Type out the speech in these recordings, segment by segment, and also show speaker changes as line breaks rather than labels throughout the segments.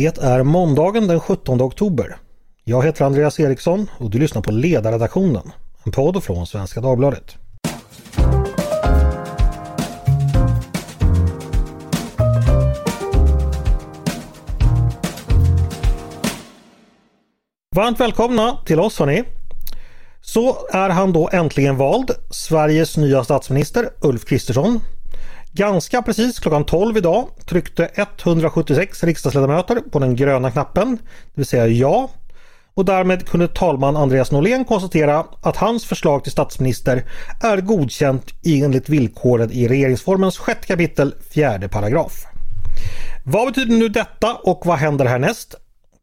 Det är måndagen den 17 oktober. Jag heter Andreas Eriksson och du lyssnar på Ledarredaktionen, en podd från Svenska Dagbladet. Varmt välkomna till oss hörni! Så är han då äntligen vald, Sveriges nya statsminister Ulf Kristersson. Ganska precis klockan 12 idag tryckte 176 riksdagsledamöter på den gröna knappen, det vill säga ja. Och därmed kunde talman Andreas Norlén konstatera att hans förslag till statsminister är godkänt enligt villkoren i regeringsformens 6 kapitel 4 paragraf. Vad betyder nu detta och vad händer härnäst?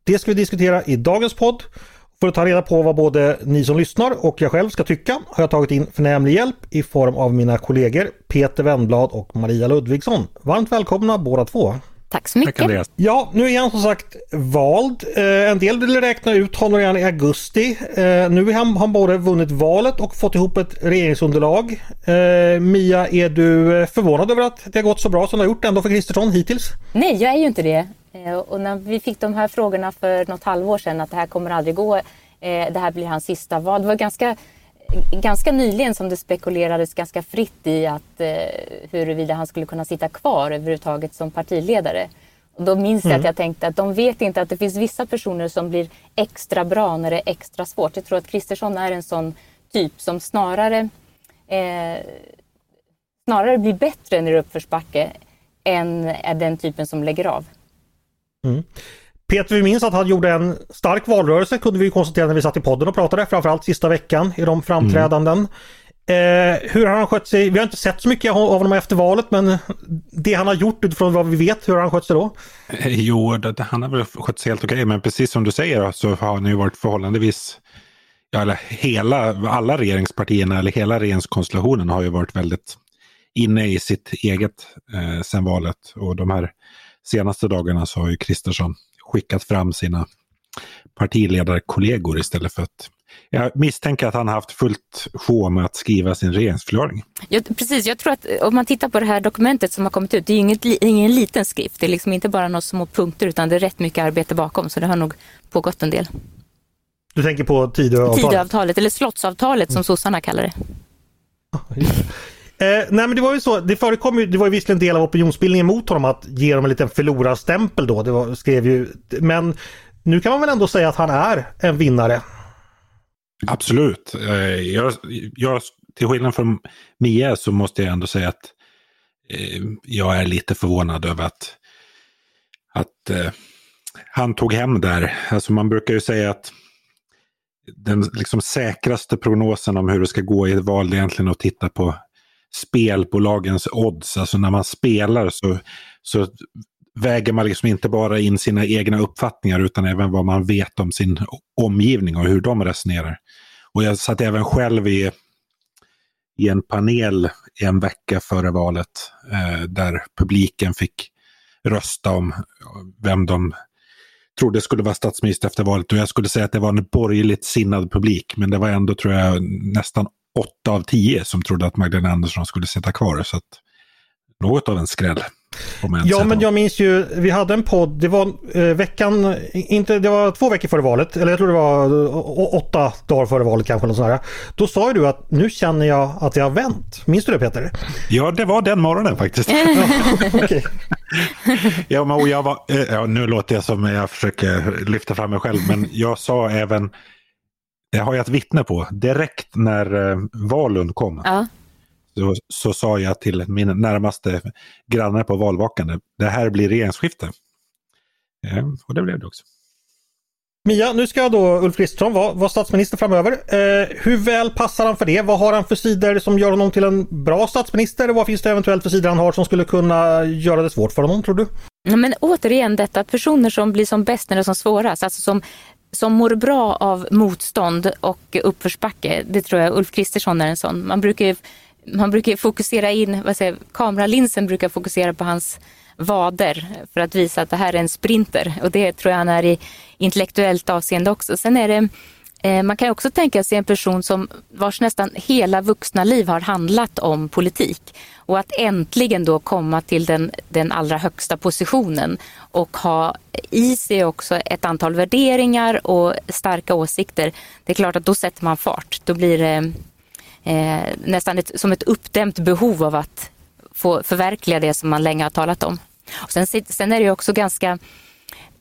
Det ska vi diskutera i dagens podd. För att ta reda på vad både ni som lyssnar och jag själv ska tycka har jag tagit in förnämlig hjälp i form av mina kollegor Peter Wennblad och Maria Ludvigsson. Varmt välkomna båda två!
Tack så mycket! Tack,
ja, nu är han som sagt vald. Eh, en del vill räkna ut honom redan i augusti. Eh, nu har han, han både vunnit valet och fått ihop ett regeringsunderlag. Eh, Mia, är du förvånad över att det har gått så bra som det har gjort ändå för Kristersson hittills?
Nej, jag är ju inte det. Eh, och när vi fick de här frågorna för något halvår sedan att det här kommer aldrig gå, eh, det här blir hans sista val. Det var ganska, ganska nyligen som det spekulerades ganska fritt i att eh, huruvida han skulle kunna sitta kvar överhuvudtaget som partiledare. Och då minns mm. jag att jag tänkte att de vet inte att det finns vissa personer som blir extra bra när det är extra svårt. Jag tror att Kristersson är en sån typ som snarare, eh, snarare blir bättre när det är uppförsbacke än är den typen som lägger av.
Mm. Peter, vi minns att han gjorde en stark valrörelse kunde vi konstatera när vi satt i podden och pratade, framförallt sista veckan i de framträdanden. Mm. Eh, hur har han skött sig? Vi har inte sett så mycket av honom efter valet men det han har gjort utifrån vad vi vet, hur har han skött sig då?
Eh, jo, det, han har väl skött sig helt okej men precis som du säger så har han ju varit förhållandevis Ja, eller hela, alla regeringspartierna eller hela regeringskonstellationen har ju varit väldigt inne i sitt eget eh, sen valet. Och de här senaste dagarna så har ju Kristersson skickat fram sina partiledarkollegor istället för att jag misstänker att han har haft fullt sjå med att skriva sin regeringsförklaring.
Ja, precis, jag tror att om man tittar på det här dokumentet som har kommit ut, det är inget, ingen liten skrift. Det är liksom inte bara några små punkter utan det är rätt mycket arbete bakom så det har nog pågått en del.
Du tänker på Tidöavtalet?
Tidöavtalet, eller slottsavtalet som mm. sossarna kallar det.
Eh, nej men det var ju så, det förekom ju, det var ju visserligen en del av opinionsbildningen mot honom att ge dem en liten förlorarstämpel då. Det var, skrev ju, men nu kan man väl ändå säga att han är en vinnare.
Absolut. Eh, jag, jag, till skillnad från Mia så måste jag ändå säga att eh, jag är lite förvånad över att, att eh, han tog hem där. Alltså man brukar ju säga att den liksom säkraste prognosen om hur det ska gå i ett val är egentligen att titta på spelbolagens odds. Alltså när man spelar så, så väger man liksom inte bara in sina egna uppfattningar utan även vad man vet om sin omgivning och hur de resonerar. Och jag satt även själv i, i en panel en vecka före valet eh, där publiken fick rösta om vem de trodde skulle vara statsminister efter valet. Och jag skulle säga att det var en borgerligt sinnad publik, men det var ändå tror jag nästan åtta av tio som trodde att Magdalena Andersson skulle sitta kvar. Så att, något av en skräll.
Ja, men jag minns ju, vi hade en podd, det var eh, veckan, inte, det var två veckor före valet, eller jag tror det var åtta dagar före valet kanske. Något Då sa ju du att nu känner jag att det har vänt. Minns du det Peter?
Ja, det var den morgonen faktiskt. ja, men jag var, eh, ja, nu låter jag som jag försöker lyfta fram mig själv, men jag sa även det har jag ett vittne på. Direkt när eh, Valund kom ja. så, så sa jag till min närmaste grannar på valvakande, det här blir regeringsskifte. Eh, och det blev det också.
Mia, nu ska då Ulf Kristersson vara, vara statsminister framöver. Eh, hur väl passar han för det? Vad har han för sidor som gör honom till en bra statsminister? Och vad finns det eventuellt för sidor han har som skulle kunna göra det svårt för honom, tror du?
Men återigen detta att personer som blir som bäst när det är som svårast, alltså som som mår bra av motstånd och uppförsbacke. Det tror jag Ulf Kristersson är en sån. Man brukar, man brukar fokusera in, vad säger, kameralinsen brukar fokusera på hans vader för att visa att det här är en sprinter och det tror jag han är i intellektuellt avseende också. Sen är det Eh, man kan också tänka sig en person som vars nästan hela vuxna liv har handlat om politik och att äntligen då komma till den, den allra högsta positionen och ha i sig också ett antal värderingar och starka åsikter. Det är klart att då sätter man fart. Då blir det eh, nästan ett, som ett uppdämt behov av att få förverkliga det som man länge har talat om. Och sen, sen är det också ganska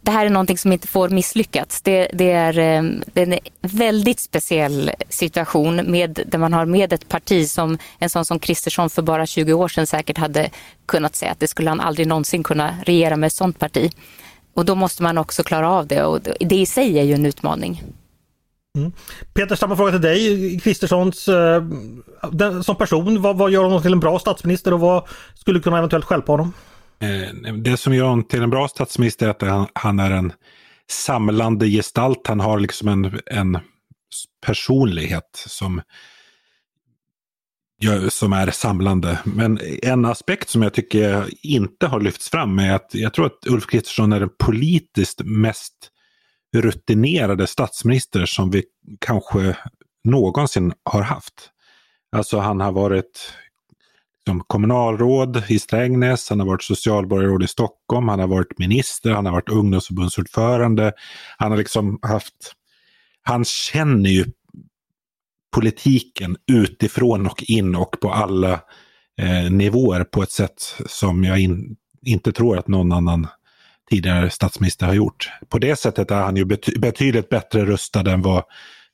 det här är någonting som inte får misslyckas. Det, det, är, ehm, det är en väldigt speciell situation med, där man har med ett parti som en sån som Kristersson för bara 20 år sedan säkert hade kunnat säga att det skulle han aldrig någonsin kunna regera med ett sånt parti. Och då måste man också klara av det och det i sig är ju en utmaning.
Mm. Peter, samma fråga till dig. Kristerssons eh, som person, vad, vad gör honom till en bra statsminister och vad skulle kunna eventuellt skälpa honom?
Eh, det som gör honom till en bra statsminister är att han, är en samlande gestalt. Han har liksom en, en personlighet som, som är samlande. Men en aspekt som jag tycker inte har lyfts fram är att jag tror att Ulf Kristersson är den politiskt mest rutinerade statsminister som vi kanske någonsin har haft. Alltså han har varit som kommunalråd i Strängnäs, han har varit socialborgarråd i Stockholm, han har varit minister, han har varit ungdomsförbundsordförande. Han har liksom haft, han känner ju politiken utifrån och in och på alla eh, nivåer på ett sätt som jag in, inte tror att någon annan tidigare statsminister har gjort. På det sättet är han ju bety betydligt bättre rustad än vad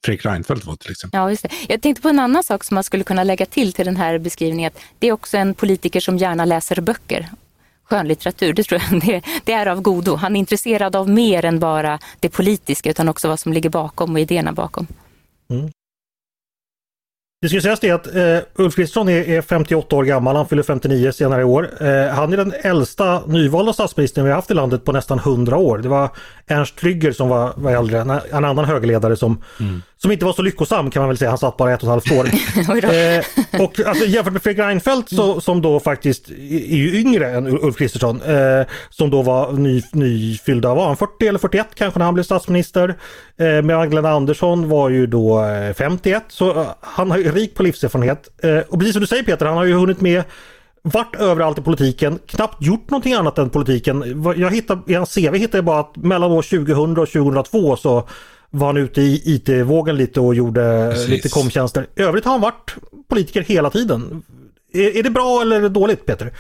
Fredrik Reinfeldt var till exempel.
Ja, just det. Jag tänkte på en annan sak som man skulle kunna lägga till till den här beskrivningen. Det är också en politiker som gärna läser böcker. Skönlitteratur, det tror jag det, det är av godo. Han är intresserad av mer än bara det politiska utan också vad som ligger bakom och idéerna bakom. Mm.
Det ska sägas det att eh, Ulf Kristersson är, är, 58 år gammal, han fyller 59 senare i år. Eh, han är den äldsta nyvalda statsministern vi har haft i landet på nästan 100 år. Det var Ernst Trygger som var, var äldre, en, en annan högerledare som, mm. Som inte var så lyckosam kan man väl säga. Han satt bara ett och ett halvt år. eh, och alltså, jämfört med Fredrik Reinfeldt så, som då faktiskt är ju yngre än Ulf Kristersson. Eh, som då var ny, nyfyllda, var han 40 eller 41 kanske när han blev statsminister. Eh, Magdalena Andersson var ju då 51 eh, så eh, han har rik på livserfarenhet. Eh, och precis som du säger Peter, han har ju hunnit med vart överallt i politiken, knappt gjort någonting annat än politiken. Jag hittade, I hans CV hittade jag bara att mellan år 2000 och 2002 så var han ute i IT-vågen lite och gjorde Precis. lite komtjänster. I övrigt har han varit politiker hela tiden. Är, är det bra eller dåligt Peter?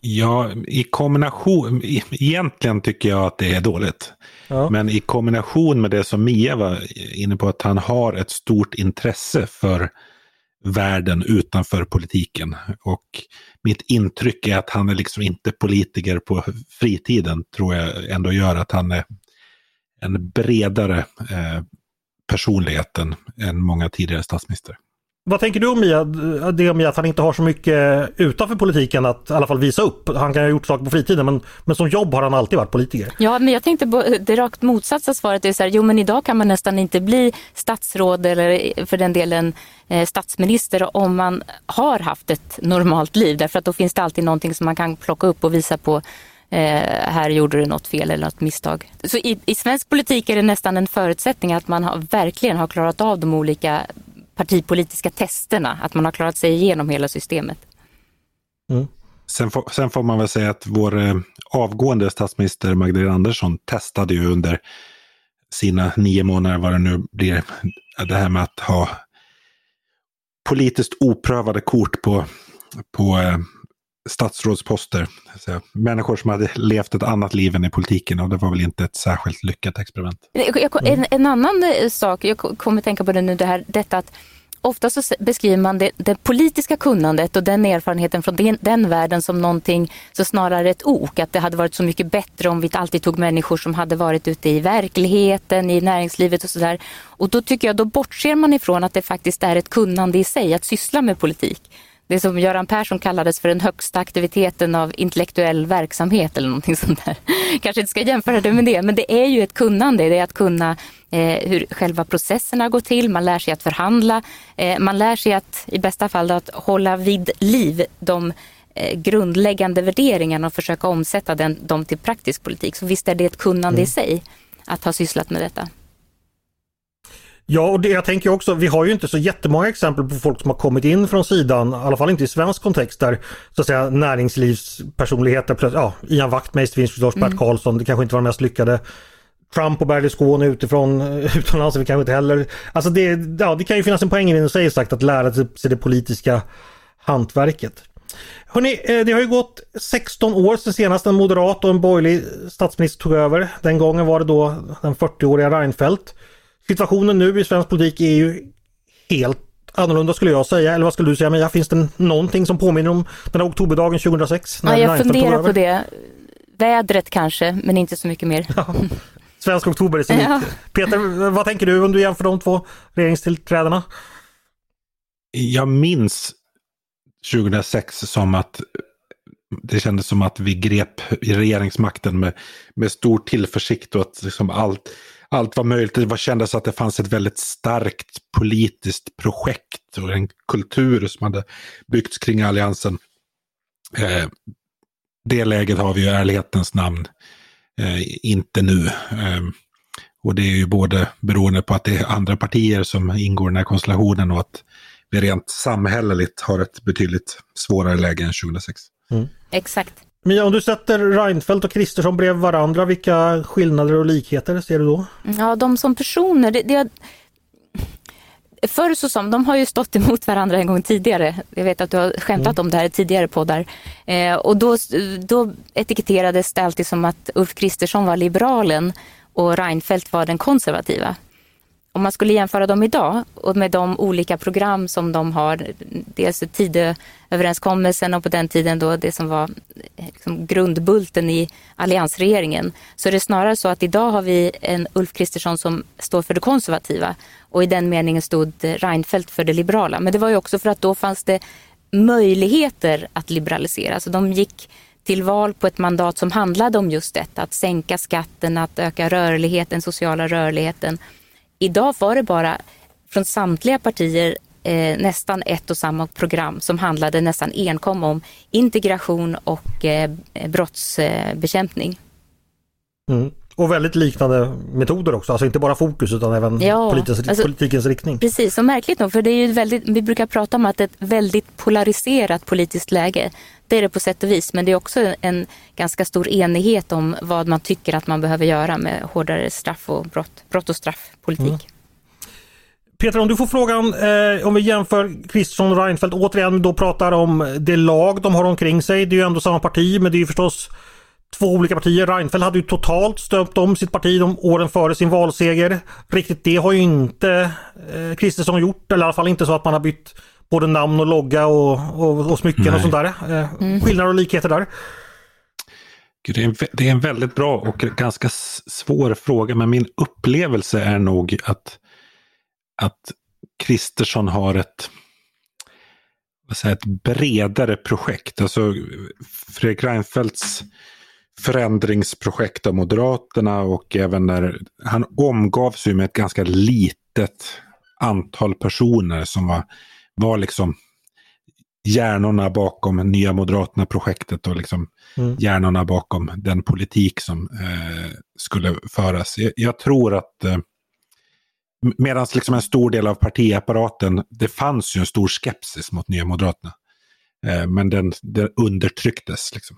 Ja, i kombination, egentligen tycker jag att det är dåligt. Ja. Men i kombination med det som Mia var inne på, att han har ett stort intresse för världen utanför politiken. Och mitt intryck är att han är liksom inte politiker på fritiden, tror jag ändå gör att han är en bredare eh, personlighet än, många tidigare statsministrar.
Vad tänker du om Mia? Det med att han inte har så mycket utanför politiken att i alla fall visa upp. Han kan ha gjort saker på fritiden men, men som jobb har han alltid varit politiker.
Ja, men jag tänkte på det rakt motsatta svaret. är så här, jo men idag kan man nästan inte bli statsråd eller för den delen eh, statsminister om man har haft ett normalt liv. Därför att då finns det alltid någonting som man kan plocka upp och visa på här gjorde du något fel eller något misstag. Så i, i, svensk politik är det nästan en förutsättning att man har, verkligen har klarat av de olika partipolitiska testerna, att man har klarat sig igenom hela systemet.
Mm. Sen, får, sen får man väl säga att vår eh, avgående statsminister Magdalena Andersson testade ju under sina nio månader, vad det nu blir, det här med att ha politiskt oprövade kort på, på eh, statsrådsposter. Människor som hade levt ett annat liv än i politiken och det var väl inte ett särskilt lyckat experiment.
En, en annan eh, sak, jag kommer tänka på det nu, det här, detta att ofta så beskriver man det, det, politiska kunnandet och den erfarenheten från den, den världen som någonting så snarare ett ok. Att det hade varit så mycket bättre om vi alltid tog människor som hade varit ute i verkligheten, i näringslivet och sådär. Och då tycker jag, då bortser man ifrån att det faktiskt är ett kunnande i sig att syssla med politik det som Göran Persson kallades för den högsta aktiviteten av intellektuell verksamhet eller någonting sånt där. Kanske inte ska jämföra det med det, men det är ju ett kunnande. Det är att kunna eh, hur själva processerna går till, man lär sig att förhandla, eh, man lär sig att i bästa fall att hålla vid liv de eh, grundläggande värderingarna och försöka omsätta den, dem till praktisk politik. Så visst är det ett kunnande mm. i sig att ha sysslat med detta.
Ja, och det, jag tänker också, vi har ju inte så jättemånga exempel på folk som har kommit in från sidan, i alla fall inte i svensk kontext, där så att säga näringslivspersonligheter, ja, Ian Wachtmeister finns förstås, mm. Bert Karlsson, det kanske inte var de mest lyckade. Trump och Berlusconi utifrån, utomlands, vi kanske inte heller... Alltså det, ja, det kan ju finnas en poäng i det du säger sagt, att lära sig det politiska hantverket. Hörrni, eh, det har ju gått 16 år sedan senast en moderat och en borgerlig statsminister tog över. Den gången var det då den 40-åriga Reinfeldt. Situationen nu i svensk politik är ju helt annorlunda skulle jag säga. Eller vad skulle du säga Mia? Finns det någonting som påminner om den här oktoberdagen 2006?
När ja, jag funderar på det. Vädret kanske, men inte så mycket mer. Ja.
Svensk oktober är så ja. Peter, vad tänker du om du jämför de två regeringstillträdena?
Jag minns 2006 som att det kändes som att vi grep regeringsmakten med, med stor tillförsikt och att liksom allt, allt var möjligt. Det var, kändes att det fanns ett väldigt starkt politiskt projekt och en kultur som hade byggts kring alliansen. Eh, det läget har vi i ärlighetens namn eh, inte nu. Eh, och det är ju både beroende på att det är andra partier som ingår i den här konstellationen och att vi rent samhälleligt har ett betydligt svårare läge än 2006. Mm.
Exakt.
Mia, om du sätter Reinfeldt och Kristersson bredvid varandra, vilka skillnader och likheter ser du då?
Ja, de som personer, det, det, Förr så som, de har ju stått emot varandra en gång tidigare. Jag vet att du har skämtat mm. om det här i tidigare poddar. Eh, och då, då etiketterades det alltid som att Ulf Kristersson var liberalen och Reinfeldt var den konservativa om man skulle jämföra dem idag och med de olika program som de har, dels Tidööverenskommelsen och på den tiden då det som var liksom grundbulten i alliansregeringen, så är det snarare så att idag har vi en Ulf Kristersson som står för det konservativa och i den meningen stod Reinfeldt för det liberala. Men det var ju också för att då fanns det möjligheter att liberalisera. Så de gick till val på ett mandat som handlade om just detta, att sänka skatten, att öka rörligheten, sociala rörligheten Idag var det bara från samtliga partier eh, nästan ett och samma program som handlade nästan enkom om integration och eh, brottsbekämpning.
Mm. Och väldigt liknande metoder också, alltså inte bara fokus utan även ja, politikens, alltså, politikens riktning.
Precis, och märkligt nog, för det är ju väldigt, vi brukar prata om att det är ett väldigt polariserat politiskt läge. Det är det på sätt och vis, men det är också en ganska stor enighet om vad man tycker att man behöver göra med hårdare straff och brott, brott och straffpolitik. Mm.
Peter, om du får frågan eh, om vi jämför Kristersson och Reinfeldt återigen då pratar om det lag de har omkring sig. Det är ju ändå samma parti men det är ju förstås två olika partier. Reinfeldt hade ju totalt stöpt om sitt parti de åren före sin valseger. Riktigt det har ju inte eh, Kristersson gjort, eller i alla fall inte så att man har bytt både namn och logga och, och, och smycken Nej. och sånt där. Eh, mm. Skillnader och likheter där.
Det är, en, det är en väldigt bra och ganska svår fråga, men min upplevelse är nog att, att Kristersson har ett, vad säger, ett bredare projekt. Alltså Fredrik Reinfeldts förändringsprojekt av Moderaterna och även när han omgavs med ett ganska litet antal personer som var, var liksom hjärnorna bakom Nya Moderaterna-projektet och liksom mm. hjärnorna bakom den politik som eh, skulle föras. Jag, jag tror att eh, medan liksom en stor del av partiapparaten, det fanns ju en stor skepsis mot Nya Moderaterna. Eh, men den, den undertrycktes. Liksom.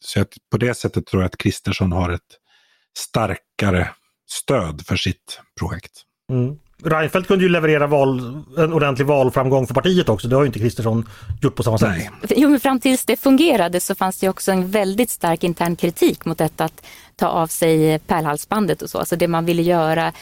Så att på det sättet tror jag att Kristersson har ett starkare stöd för sitt projekt.
Mm. Reinfeldt kunde ju leverera val, en ordentlig valframgång för partiet också. Det har ju inte Kristersson gjort på samma sätt. Nej.
Jo, men fram tills det fungerade så fanns det också en väldigt stark intern kritik mot detta att ta av sig pärlhalsbandet och så. Alltså det man ville göra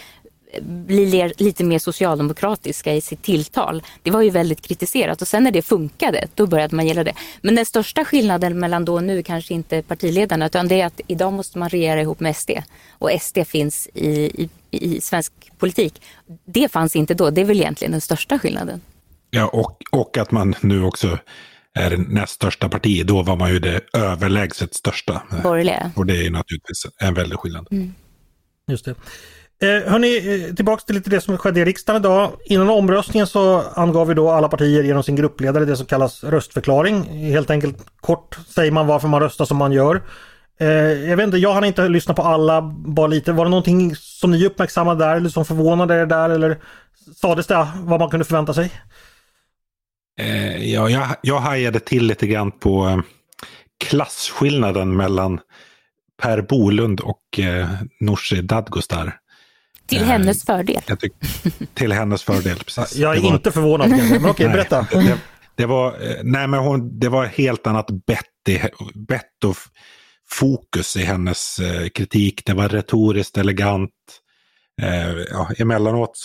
bli lite mer socialdemokratiska i sitt tilltal. Det var ju väldigt kritiserat och sen när det funkade, då började man gilla det. Men den största skillnaden mellan då och nu kanske inte partiledarna, utan det är att idag måste man regera ihop med SD. Och SD finns i, i, i svensk politik. Det fanns inte då, det är väl egentligen den största skillnaden.
Ja, och, och att man nu också är näst största parti. Då var man ju det överlägset största.
Borgerliga.
Och det är naturligtvis en väldig skillnad. Mm.
Just det. Eh, hörni, eh, tillbaks till lite det som skedde i riksdagen idag. Innan omröstningen så angav vi då alla partier genom sin gruppledare det som kallas röstförklaring. Helt enkelt kort säger man varför man röstar som man gör. Eh, jag vet inte, jag hann inte lyssna på alla, bara lite. Var det någonting som ni uppmärksammade där eller som förvånade er där eller sades det vad man kunde förvänta sig?
Eh, ja, jag, jag hajade till lite grann på eh, klasskillnaden mellan Per Bolund och eh, Nooshi Dadgostar.
Till hennes fördel.
Tyck, till hennes fördel, precis.
Jag är var, inte förvånad, men okej, berätta.
Det, det, var, nej, men hon, det var helt annat bett, bett och fokus i hennes eh, kritik. Det var retoriskt elegant. Eh, ja, emellanåt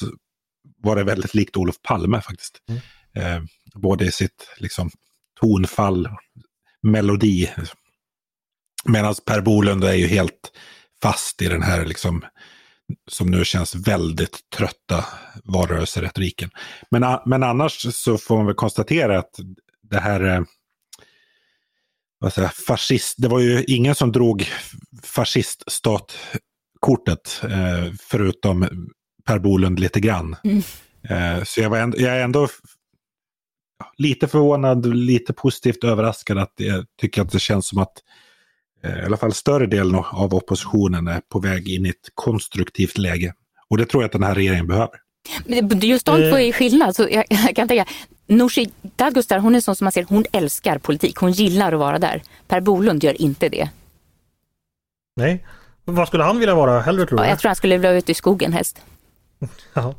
var det väldigt likt Olof Palme faktiskt. Mm. Eh, både i sitt liksom, tonfall, melodi. Medan Per Bolund är ju helt fast i den här liksom, som nu känns väldigt trötta valrörelseretoriken. Men, men annars så får man väl konstatera att det här eh, vad säger, fascist, det var ju ingen som drog fasciststatkortet eh, förutom Per Bolund lite grann. Mm. Eh, så jag, var ändå, jag är ändå lite förvånad, lite positivt överraskad att jag tycker att det känns som att i alla fall större delen av oppositionen är på väg in i ett konstruktivt läge. Och det tror jag att den här regeringen behöver.
Just de två är skillnad. Så jag, jag kan tänka, Nooshi Dadgostar, hon är sån som man ser, hon älskar politik. Hon gillar att vara där. Per Bolund gör inte det.
Nej. Vad skulle han vilja vara hellre tror du?
Ja, jag tror han skulle vilja ut i skogen helst.
ja.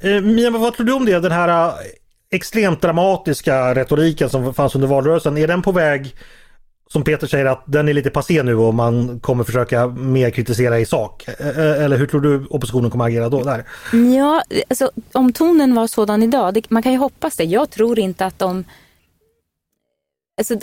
Eh, Mia, vad tror du om det? Den här eh, extremt dramatiska retoriken som fanns under valrörelsen. Är den på väg som Peter säger att den är lite passé nu och man kommer försöka mer kritisera i sak. Eller hur tror du oppositionen kommer agera då? Där?
Ja, alltså, om tonen var sådan idag, det, man kan ju hoppas det. Jag tror inte att de... Alltså,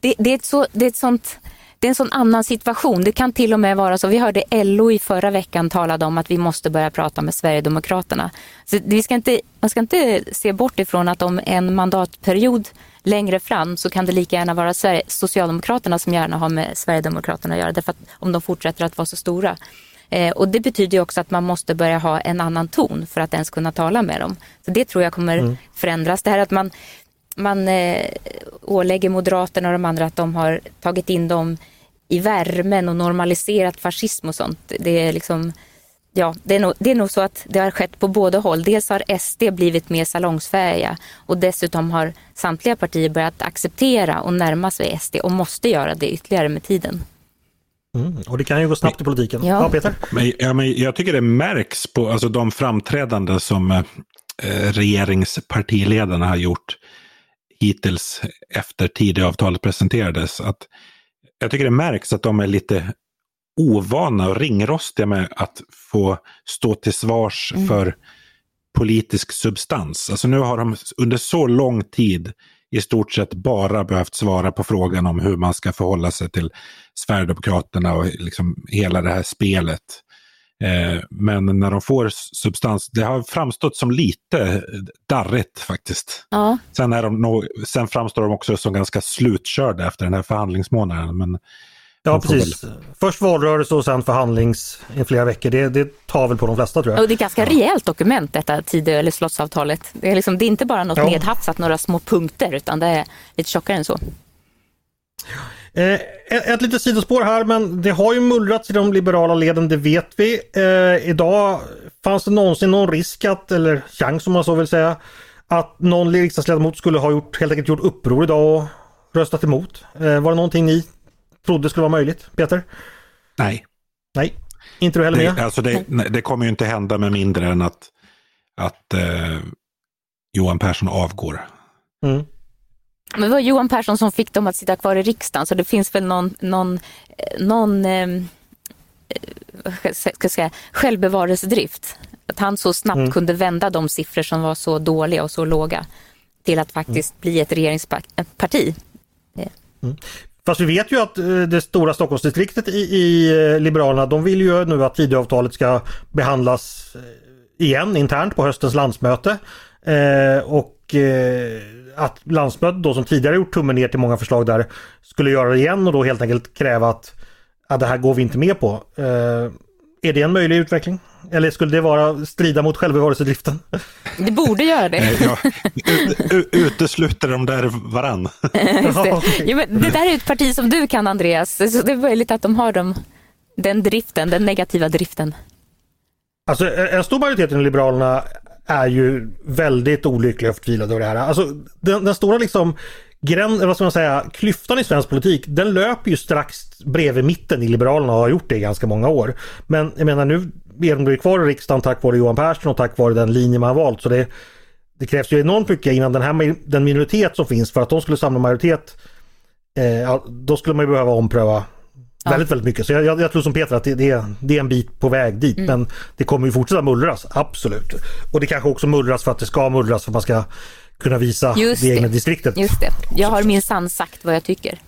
det, det, är ett så, det är ett sånt... Det är en sån annan situation. Det kan till och med vara så. Vi hörde LO i förra veckan talade om att vi måste börja prata med Sverigedemokraterna. Så vi ska inte, man ska inte se bort ifrån att om en mandatperiod längre fram så kan det lika gärna vara Sverige, Socialdemokraterna som gärna har med Sverigedemokraterna att göra. Därför att om de fortsätter att vara så stora. Eh, och det betyder också att man måste börja ha en annan ton för att ens kunna tala med dem. Så det tror jag kommer mm. förändras. Det här att man, man eh, ålägger Moderaterna och de andra att de har tagit in dem i värmen och normaliserat fascism och sånt. Det är liksom Ja, det är, nog, det är nog så att det har skett på båda håll. Dels har SD blivit mer salongsfähiga och dessutom har samtliga partier börjat acceptera och närma sig SD och måste göra det ytterligare med tiden.
Mm, och det kan ju gå snabbt i politiken. Ja, ja Peter?
Men, ja, men jag tycker det märks på alltså, de framträdande som eh, regeringspartiledarna har gjort hittills efter Tidöavtalet presenterades. Att jag tycker det märks att de är lite ovana och ringrostiga med att få stå till svars mm. för politisk substans. Alltså nu har de under så lång tid i stort sett bara behövt svara på frågan om hur man ska förhålla sig till Sverigedemokraterna och liksom hela det här spelet. Eh, men när de får substans, det har framstått som lite darrigt faktiskt. Ja. Sen, är de nog, sen framstår de också som ganska slutkörda efter den här förhandlingsmånaden. Men
Ja precis. Väl... Först valrörelse och sen förhandlings i flera veckor. Det, det tar väl på de flesta tror jag.
Och det är ganska rejält dokument detta Tidö eller slottsavtalet. Det är, liksom, det är inte bara något ja. nedhafsat, några små punkter utan det är lite tjockare än så.
Eh, ett litet sidospår här men det har ju mullrats i de liberala leden, det vet vi. Eh, idag fanns det någonsin någon risk att, eller chans om man så vill säga, att någon riksdagsledamot skulle ha gjort, helt enkelt gjort uppror idag och röstat emot. Eh, var det någonting ni trodde skulle vara möjligt, Peter?
Nej.
Nej, inte du heller med?
Det, alltså det, det, kommer ju inte hända med mindre än att, att eh, Johan Persson avgår. Mm.
Men det var Johan Persson som fick dem att sitta kvar i riksdagen så det finns väl någon, någon, någon eh, eh ska säga, självbevarelsedrift. Att han så snabbt mm. kunde vända de siffror som var så dåliga och så låga till att faktiskt mm. bli ett regeringsparti.
Mm. Fast vi vet ju att eh, det stora Stockholmsdistriktet i, i eh, Liberalerna de vill ju nu att Tidöavtalet ska behandlas eh, igen internt på höstens landsmöte. Eh, och eh, att landsmötet då som tidigare gjort tummen ner till många förslag där skulle göra det igen och då helt enkelt kräva att, att det här går vi inte med på. Eh, Är det en möjlig utveckling? Eller skulle det vara strida mot självbevarelsedriften?
Det borde göra det.
Eh, ja, utesluter de där varann?
det. Men det där är ett parti som du kan Andreas, så det är möjligt att de har dem, den driften, den negativa driften.
Alltså en stor majoritet i Liberalerna är ju väldigt olyckliga och förtvivlade över det här. Alltså den, den stora liksom gräns, vad ska man säga, klyftan i svensk politik den löper ju strax bredvid mitten i Liberalerna och har gjort det i ganska många år. Men jag menar nu är de kvar i riksdagen tack vare Johan Persson och tack vare den linje man har valt. Så det, det krävs ju enormt mycket innan den här den minoritet som finns för att de skulle samla majoritet. Eh, då skulle man ju behöva ompröva ja. väldigt, väldigt mycket. Så jag, jag, jag, tror som Peter att det, det, det är en bit på väg dit. Mm. Men det kommer ju fortsätta mullras, absolut. Och det kanske också mullras för att det ska mullras för att man ska kunna visa Just det egna distriktet.
Just det. Jag har minsann sagt vad jag tycker.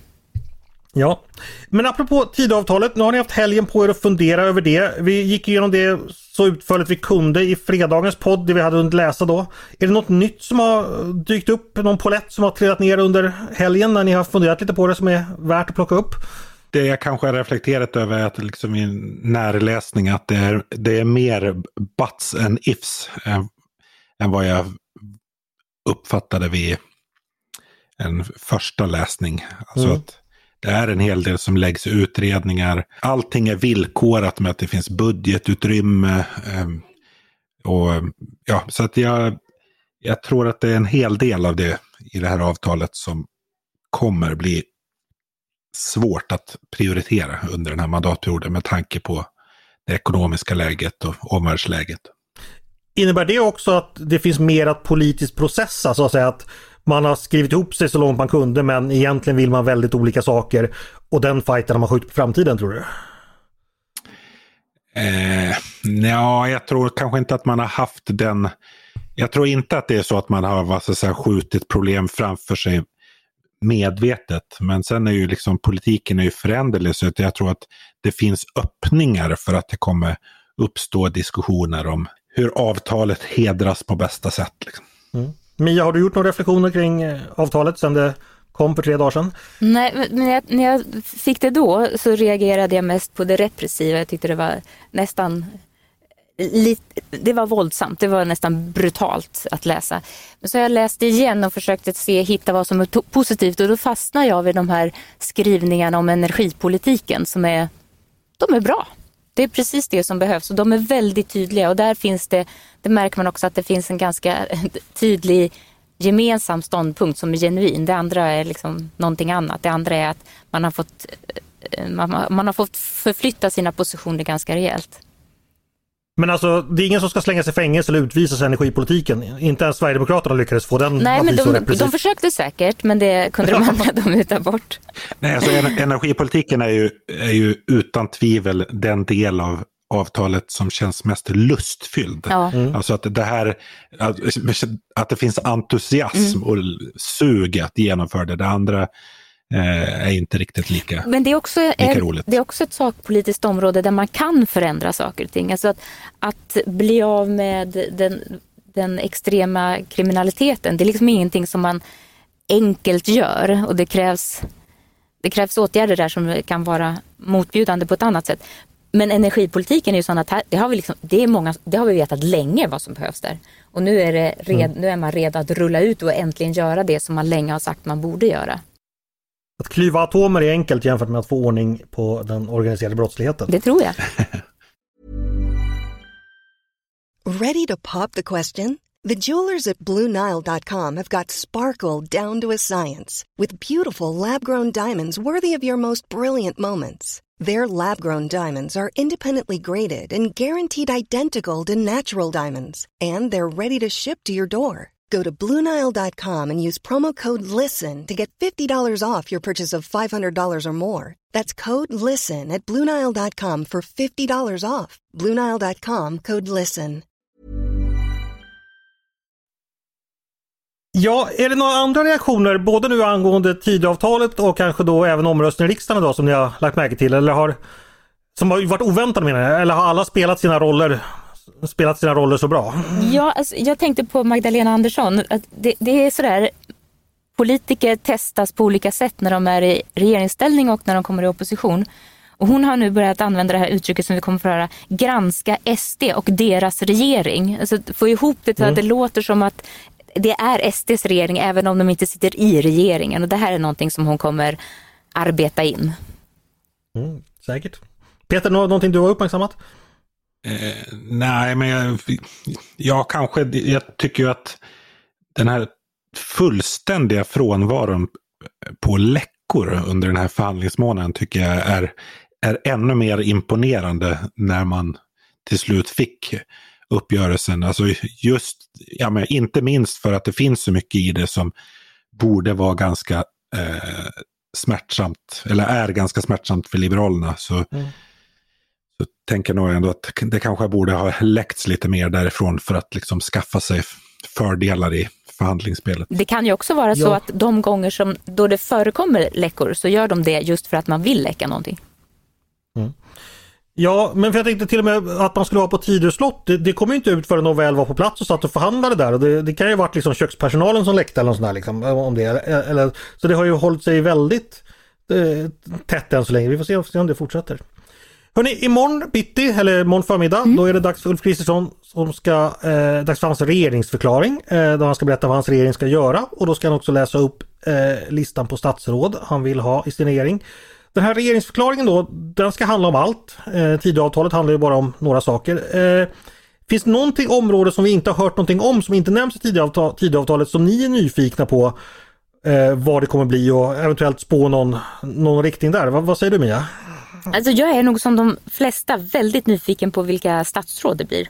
Ja, men apropå tidavtalet, nu har ni haft helgen på er att fundera över det. Vi gick igenom det så utförligt vi kunde i fredagens podd, det vi hade hunnit läsa då. Är det något nytt som har dykt upp, någon polett som har trillat ner under helgen när ni har funderat lite på det som är värt att plocka upp?
Det jag kanske har reflekterat över är att liksom i närläsning att det är, det är mer buts än ifs än, än vad jag uppfattade vid en första läsning. Alltså mm. att det är en hel del som läggs i utredningar. Allting är villkorat med att det finns budgetutrymme. Ehm, och, ja, så att jag, jag tror att det är en hel del av det i det här avtalet som kommer bli svårt att prioritera under den här mandatperioden med tanke på det ekonomiska läget och omvärldsläget.
Innebär det också att det finns mer att politiskt processa så att säga att man har skrivit ihop sig så långt man kunde men egentligen vill man väldigt olika saker och den fighten har man skjutit på framtiden tror du?
Eh, ja, jag tror kanske inte att man har haft den. Jag tror inte att det är så att man har vad säga, skjutit problem framför sig medvetet. Men sen är ju liksom politiken är ju föränderlig så jag tror att det finns öppningar för att det kommer uppstå diskussioner om hur avtalet hedras på bästa sätt. Liksom.
Mm. Mia, har du gjort några reflektioner kring eh, avtalet sedan det kom för tre dagar sedan?
Nej, men jag, när jag fick det då så reagerade jag mest på det repressiva. Jag tyckte det var nästan det var våldsamt, det var nästan brutalt att läsa. Men så har jag läst det igen och försökte se, hitta vad som är positivt och då fastnar jag vid de här skrivningarna om energipolitiken som är, de är bra. Det är precis det som behövs och de är väldigt tydliga och där finns det, det märker man också att det finns en ganska tydlig gemensam ståndpunkt som är genuin. Det andra är liksom någonting annat. Det andra är att man har fått, eh, man, man har fått förflytta sina positioner ganska rejält.
Men alltså det är ingen som ska slängas i fängelse eller utvisas i energipolitiken. Inte ens Sverigedemokraterna lyckades få den
Nej, men de, de försökte säkert men det kunde de andra de muta bort.
Nej, alltså energipolitiken är ju, är ju utan tvivel den del av avtalet som känns mest lustfylld. Ja. Mm. Alltså att det här, att, att det finns entusiasm mm. och sug att genomföra det. Det andra är inte riktigt lika,
Men det är, också lika roligt. Det är också ett sakpolitiskt område där man kan förändra saker och ting. Alltså att, att bli av med den, den extrema kriminaliteten, det är liksom ingenting som man enkelt gör och det krävs, det krävs åtgärder där som kan vara motbjudande på ett annat sätt. Men energipolitiken är ju sån att här, det, har vi liksom, det, är många, det har vi vetat länge vad som behövs där. Och nu är, det red, mm. nu är man redo att rulla ut och äntligen göra det som man länge har sagt man borde göra.
Att klyva atomer är enkelt jämfört med att få ordning på den organiserade brottsligheten.
Det tror jag.
Ready to pop the question? The jewelers at BlueNile.com have got sparkle down to a science with beautiful lab-grown diamonds worthy of your most brilliant moments. Their lab-grown diamonds are independently graded and guaranteed identical to natural diamonds, and they're ready to ship to your door. Go to Bluenile.com and use promo code LISTEN to get $50 off your purchase of $500 or more. That's code LISTEN at Bluenile.com for $50 off. Bluenile.com code LISTEN.
Ja, är det några andra reaktioner både nu angående tidavtalet och kanske då även omröstningen i riksdagen idag som ni har lagt märke till eller har som har varit oväntade menar jag, eller har alla spelat sina roller spelat sina roller så bra?
Ja, alltså, jag tänkte på Magdalena Andersson. Att det, det är sådär, politiker testas på olika sätt när de är i regeringsställning och när de kommer i opposition. Och hon har nu börjat använda det här uttrycket som vi kommer att få höra, granska SD och deras regering. Alltså få ihop det så att det låter som att det är SDs regering även om de inte sitter i regeringen. Och det här är någonting som hon kommer arbeta in.
Mm, säkert. Peter, någonting du har uppmärksammat?
Eh, nej, men jag, jag kanske, jag tycker ju att den här fullständiga frånvaron på läckor under den här förhandlingsmånaden tycker jag är, är ännu mer imponerande när man till slut fick uppgörelsen. Alltså just, ja, men inte minst för att det finns så mycket i det som borde vara ganska eh, smärtsamt, eller är ganska smärtsamt för Liberalerna. Så, mm så tänker jag nog ändå att det kanske borde ha läckts lite mer därifrån för att liksom skaffa sig fördelar i förhandlingsspelet.
Det kan ju också vara så att de gånger som då det förekommer läckor så gör de det just för att man vill läcka någonting.
Mm. Ja, men för jag tänkte till och med att man skulle ha på Tidöslott. Det, det kom ju inte ut förrän de väl var på plats och satt och förhandlade där. Och det, det kan ju ha varit liksom kökspersonalen som läckte eller något sånt där, liksom, om det. Eller, så det har ju hållit sig väldigt eh, tätt än så länge. Vi får se om det fortsätter. Hörni, imorgon bitti, eller imorgon förmiddag, mm. då är det dags för Ulf Kristersson som ska, eh, dags för hans regeringsförklaring. Eh, då han ska berätta vad hans regering ska göra och då ska han också läsa upp eh, listan på statsråd han vill ha i sin regering. Den här regeringsförklaringen då, den ska handla om allt. Eh, Tidöavtalet handlar ju bara om några saker. Eh, finns det någonting område som vi inte har hört någonting om som inte nämns i Tidöavtalet som ni är nyfikna på eh, vad det kommer bli och eventuellt spå någon, någon riktning där? vad, vad säger du Mia?
Alltså jag är nog som de flesta väldigt nyfiken på vilka statsråd det blir.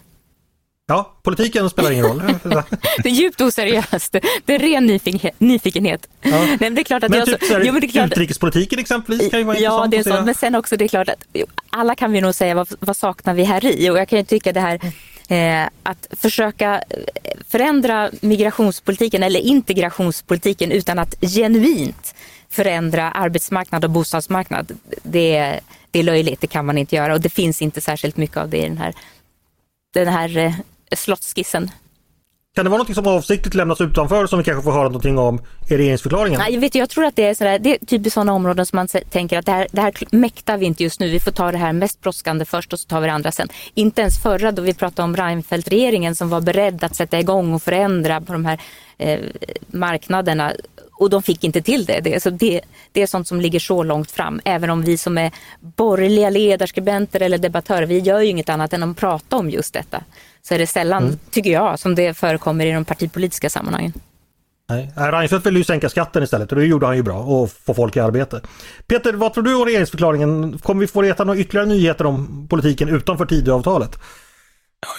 Ja, politiken spelar ingen roll.
det är djupt oseriöst. Det är ren nyfikenhet. nyfikenhet. Ja. Nej, men det är klart att
men
jag,
typ så, jo, men det är klart, utrikespolitiken exempelvis kan ju vara
Ja, det är
sånt.
Men sen också det är klart att alla kan vi nog säga vad, vad saknar vi här i? Och jag kan ju tycka det här eh, att försöka förändra migrationspolitiken eller integrationspolitiken utan att genuint förändra arbetsmarknad och bostadsmarknad. Det, det är löjligt, det kan man inte göra och det finns inte särskilt mycket av det i den här, den här eh, slottskissen.
Kan det vara något som avsiktligt lämnas utanför som vi kanske får höra någonting om i regeringsförklaringen?
Nej, vet, jag tror att det är, sådär, det är typ sådana områden som man tänker att det här, det här mäktar vi inte just nu. Vi får ta det här mest brådskande först och så tar vi det andra sen. Inte ens förra då vi pratade om Reinfeldt-regeringen som var beredd att sätta igång och förändra på de här eh, marknaderna och de fick inte till det. Det, så det. det är sånt som ligger så långt fram. Även om vi som är borgerliga ledarskribenter eller debattörer, vi gör ju inget annat än att prata om just detta. Så är det sällan, mm. tycker jag, som det förekommer i de partipolitiska sammanhangen.
Nej, Reinfeldt ville ju sänka skatten istället och det gjorde han ju bra och få folk i arbete. Peter, vad tror du om regeringsförklaringen? Kommer vi få veta några ytterligare nyheter om politiken utanför Tidöavtalet?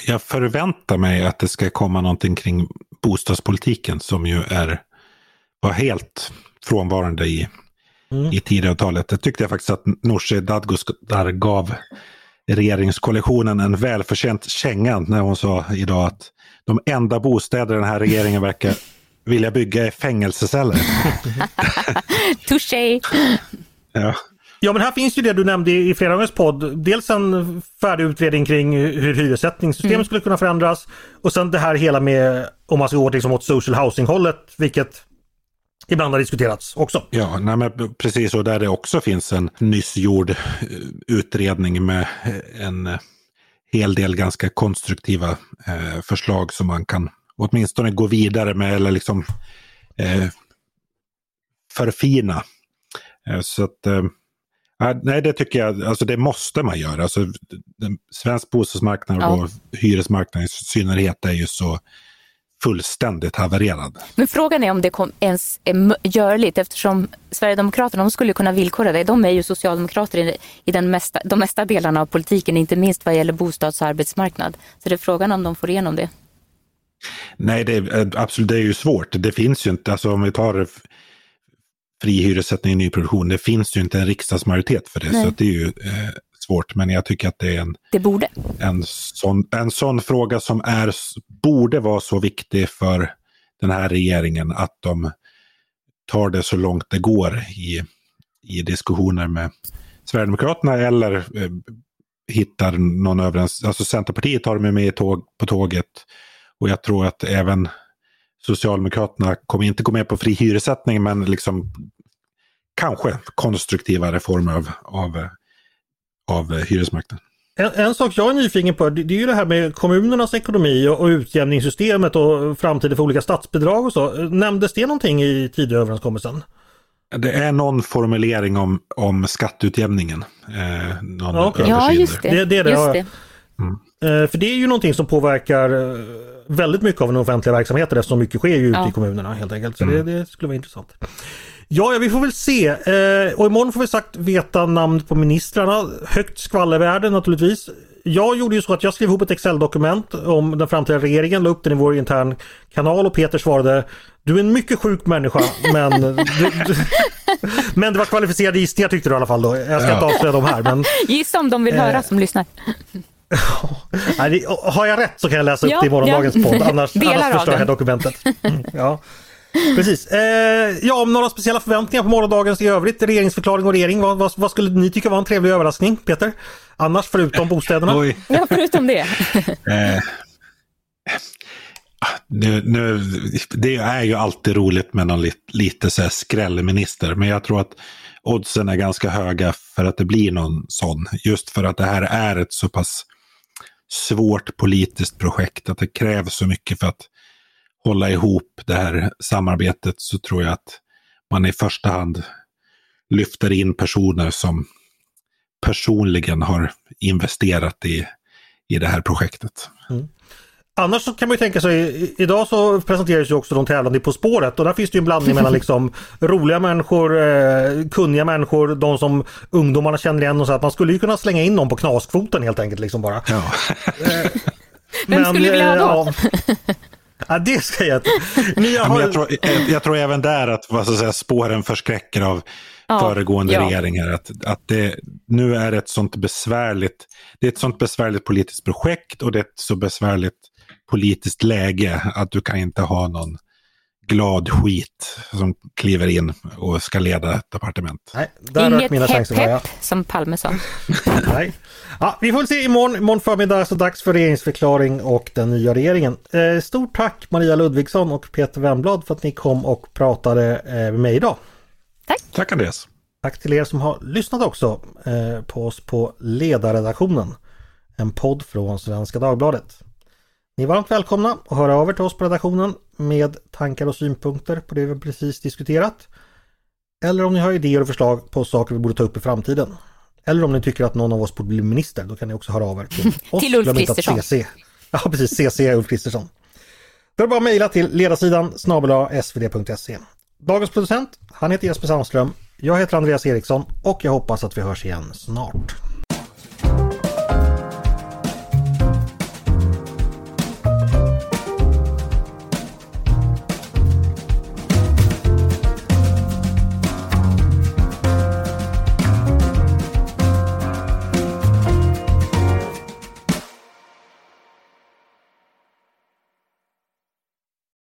Jag förväntar mig att det ska komma någonting kring bostadspolitiken som ju är var helt frånvarande i, mm. i Tidöavtalet. Det tyckte jag faktiskt att Nooshi Dadgostar gav regeringskoalitionen en välförtjänt känga när hon sa idag att de enda bostäder den här regeringen verkar vilja bygga är fängelseceller.
Touché!
ja. Ja men här finns ju det du nämnde i fredagens podd. Dels en färdig utredning kring hur hyressättningssystemet mm. skulle kunna förändras. Och sen det här hela med om man ska gå liksom åt social housing hållet, vilket ibland har diskuterats också.
Ja, nej, men precis och där det också finns en nyss gjord eh, utredning med eh, en eh, hel del ganska konstruktiva eh, förslag som man kan åtminstone gå vidare med eller liksom eh, förfina. Eh, så att, eh, nej, det tycker jag, alltså det måste man göra. Alltså, svensk bostadsmarknad och ja. hyresmarknaden i synnerhet är ju så fullständigt havererad.
Men frågan är om det ens är görligt eftersom Sverigedemokraterna de skulle kunna villkora det. De är ju socialdemokrater i, i den mesta, de mesta delarna av politiken, inte minst vad gäller bostads och arbetsmarknad. Så det är frågan om de får igenom det.
Nej, det är, absolut, det är ju svårt. Det finns ju inte, alltså om vi tar fri hyressättning i nyproduktion, det finns ju inte en riksdagsmajoritet för det. Nej. Så det är ju eh, svårt, men jag tycker att det är en,
det borde.
en, sån, en sån fråga som är, borde vara så viktig för den här regeringen att de tar det så långt det går i, i diskussioner med Sverigedemokraterna eller eh, hittar någon överenskommelse. Alltså Centerpartiet har de med tåg, på tåget och jag tror att även Socialdemokraterna kommer inte gå med på fri hyressättning men liksom kanske konstruktiva reformer av, av av hyresmarknaden.
En, en, sak jag är nyfiken på det, det är ju det här med kommunernas ekonomi och, och utjämningssystemet och framtiden för olika statsbidrag och så. Nämndes det någonting i Tidööverenskommelsen?
Det är någon formulering om, om skatteutjämningen. Eh, någon
okay. Ja, just det.
det, det, det just det. Mm. Eh, för det är ju någonting som påverkar eh, väldigt mycket av den offentliga verksamheten eftersom mycket sker ju ute ja. i kommunerna helt enkelt. Så mm. det, det, skulle vara intressant. Ja, ja, vi får väl se. Eh, och imorgon får vi sagt veta namn på ministrarna. Högt skvallervärde naturligtvis. Jag gjorde ju så att jag skrev ihop ett Excel-dokument om den framtida regeringen, la upp den i vår intern kanal och Peter svarade Du är en mycket sjuk människa men du, du, Men det var kvalificerade gissningar tyckte du i alla fall då. Jag ska ja. inte avslöja dem här men
Gissa om de vill höra eh, som lyssnar.
Har jag rätt så kan jag läsa upp ja, det i morgondagens ja. podd annars, annars förstör jag dokumentet. Mm, ja. Precis. Eh, ja, om några speciella förväntningar på morgondagens i övrigt, regeringsförklaring och regering. Vad, vad, vad, skulle ni tycka var en trevlig överraskning, Peter? Annars förutom bostäderna?
Oj. Ja, förutom det.
eh, nu, nu, det är ju alltid roligt med någon lite, lite så här skrällminister, men jag tror att oddsen är ganska höga för att det blir någon sån. Just för att det här är ett så pass svårt politiskt projekt, att det krävs så mycket för att hålla ihop det här samarbetet så tror jag att man i första hand lyfter in personer som personligen har investerat i, i det här projektet. Mm.
Annars så kan man ju tänka sig, idag så presenteras ju också de tävlande På spåret och där finns det ju en blandning mellan liksom roliga människor, eh, kunniga människor, de som ungdomarna känner igen och så att man skulle ju kunna slänga in någon på knaskfoten helt enkelt liksom bara. Ja.
Eh, Vem skulle vilja ha då? Ja,
Ja, det ska jag
inte. Har... jag, tror, jag, tror även där att vad ska säga, spåren förskräcker av ja, föregående ja. regeringar. Att, att det, nu är det ett sånt besvärligt, det är ett sånt besvärligt politiskt projekt och det är ett så besvärligt politiskt läge att du kan inte ha någon glad skit som kliver in och ska leda ett departement.
Nej, där Inget mina hepp, chanser, hepp, som Palme sa.
Nej. Ja, vi får se imorgon. Imorgon förmiddag det dags för regeringsförklaring och den nya regeringen. Eh, stort tack Maria Ludvigsson och Peter Wemblad för att ni kom och pratade eh, med mig idag.
Tack.
Tack Andreas.
Tack till er som har lyssnat också eh, på oss på Ledarredaktionen. En podd från Svenska Dagbladet. Ni är varmt välkomna att höra av er till oss på redaktionen med tankar och synpunkter på det vi precis diskuterat. Eller om ni har idéer och förslag på saker vi borde ta upp i framtiden. Eller om ni tycker att någon av oss borde bli minister, då kan ni också höra av er till
oss. till Ulf Kristersson. CC.
Ja, precis. CC Ulf Kristersson. Då är det bara att mejla till ledarsidan snabel svd.se. Dagens producent, han heter Jesper Sandström. Jag heter Andreas Eriksson och jag hoppas att vi hörs igen snart.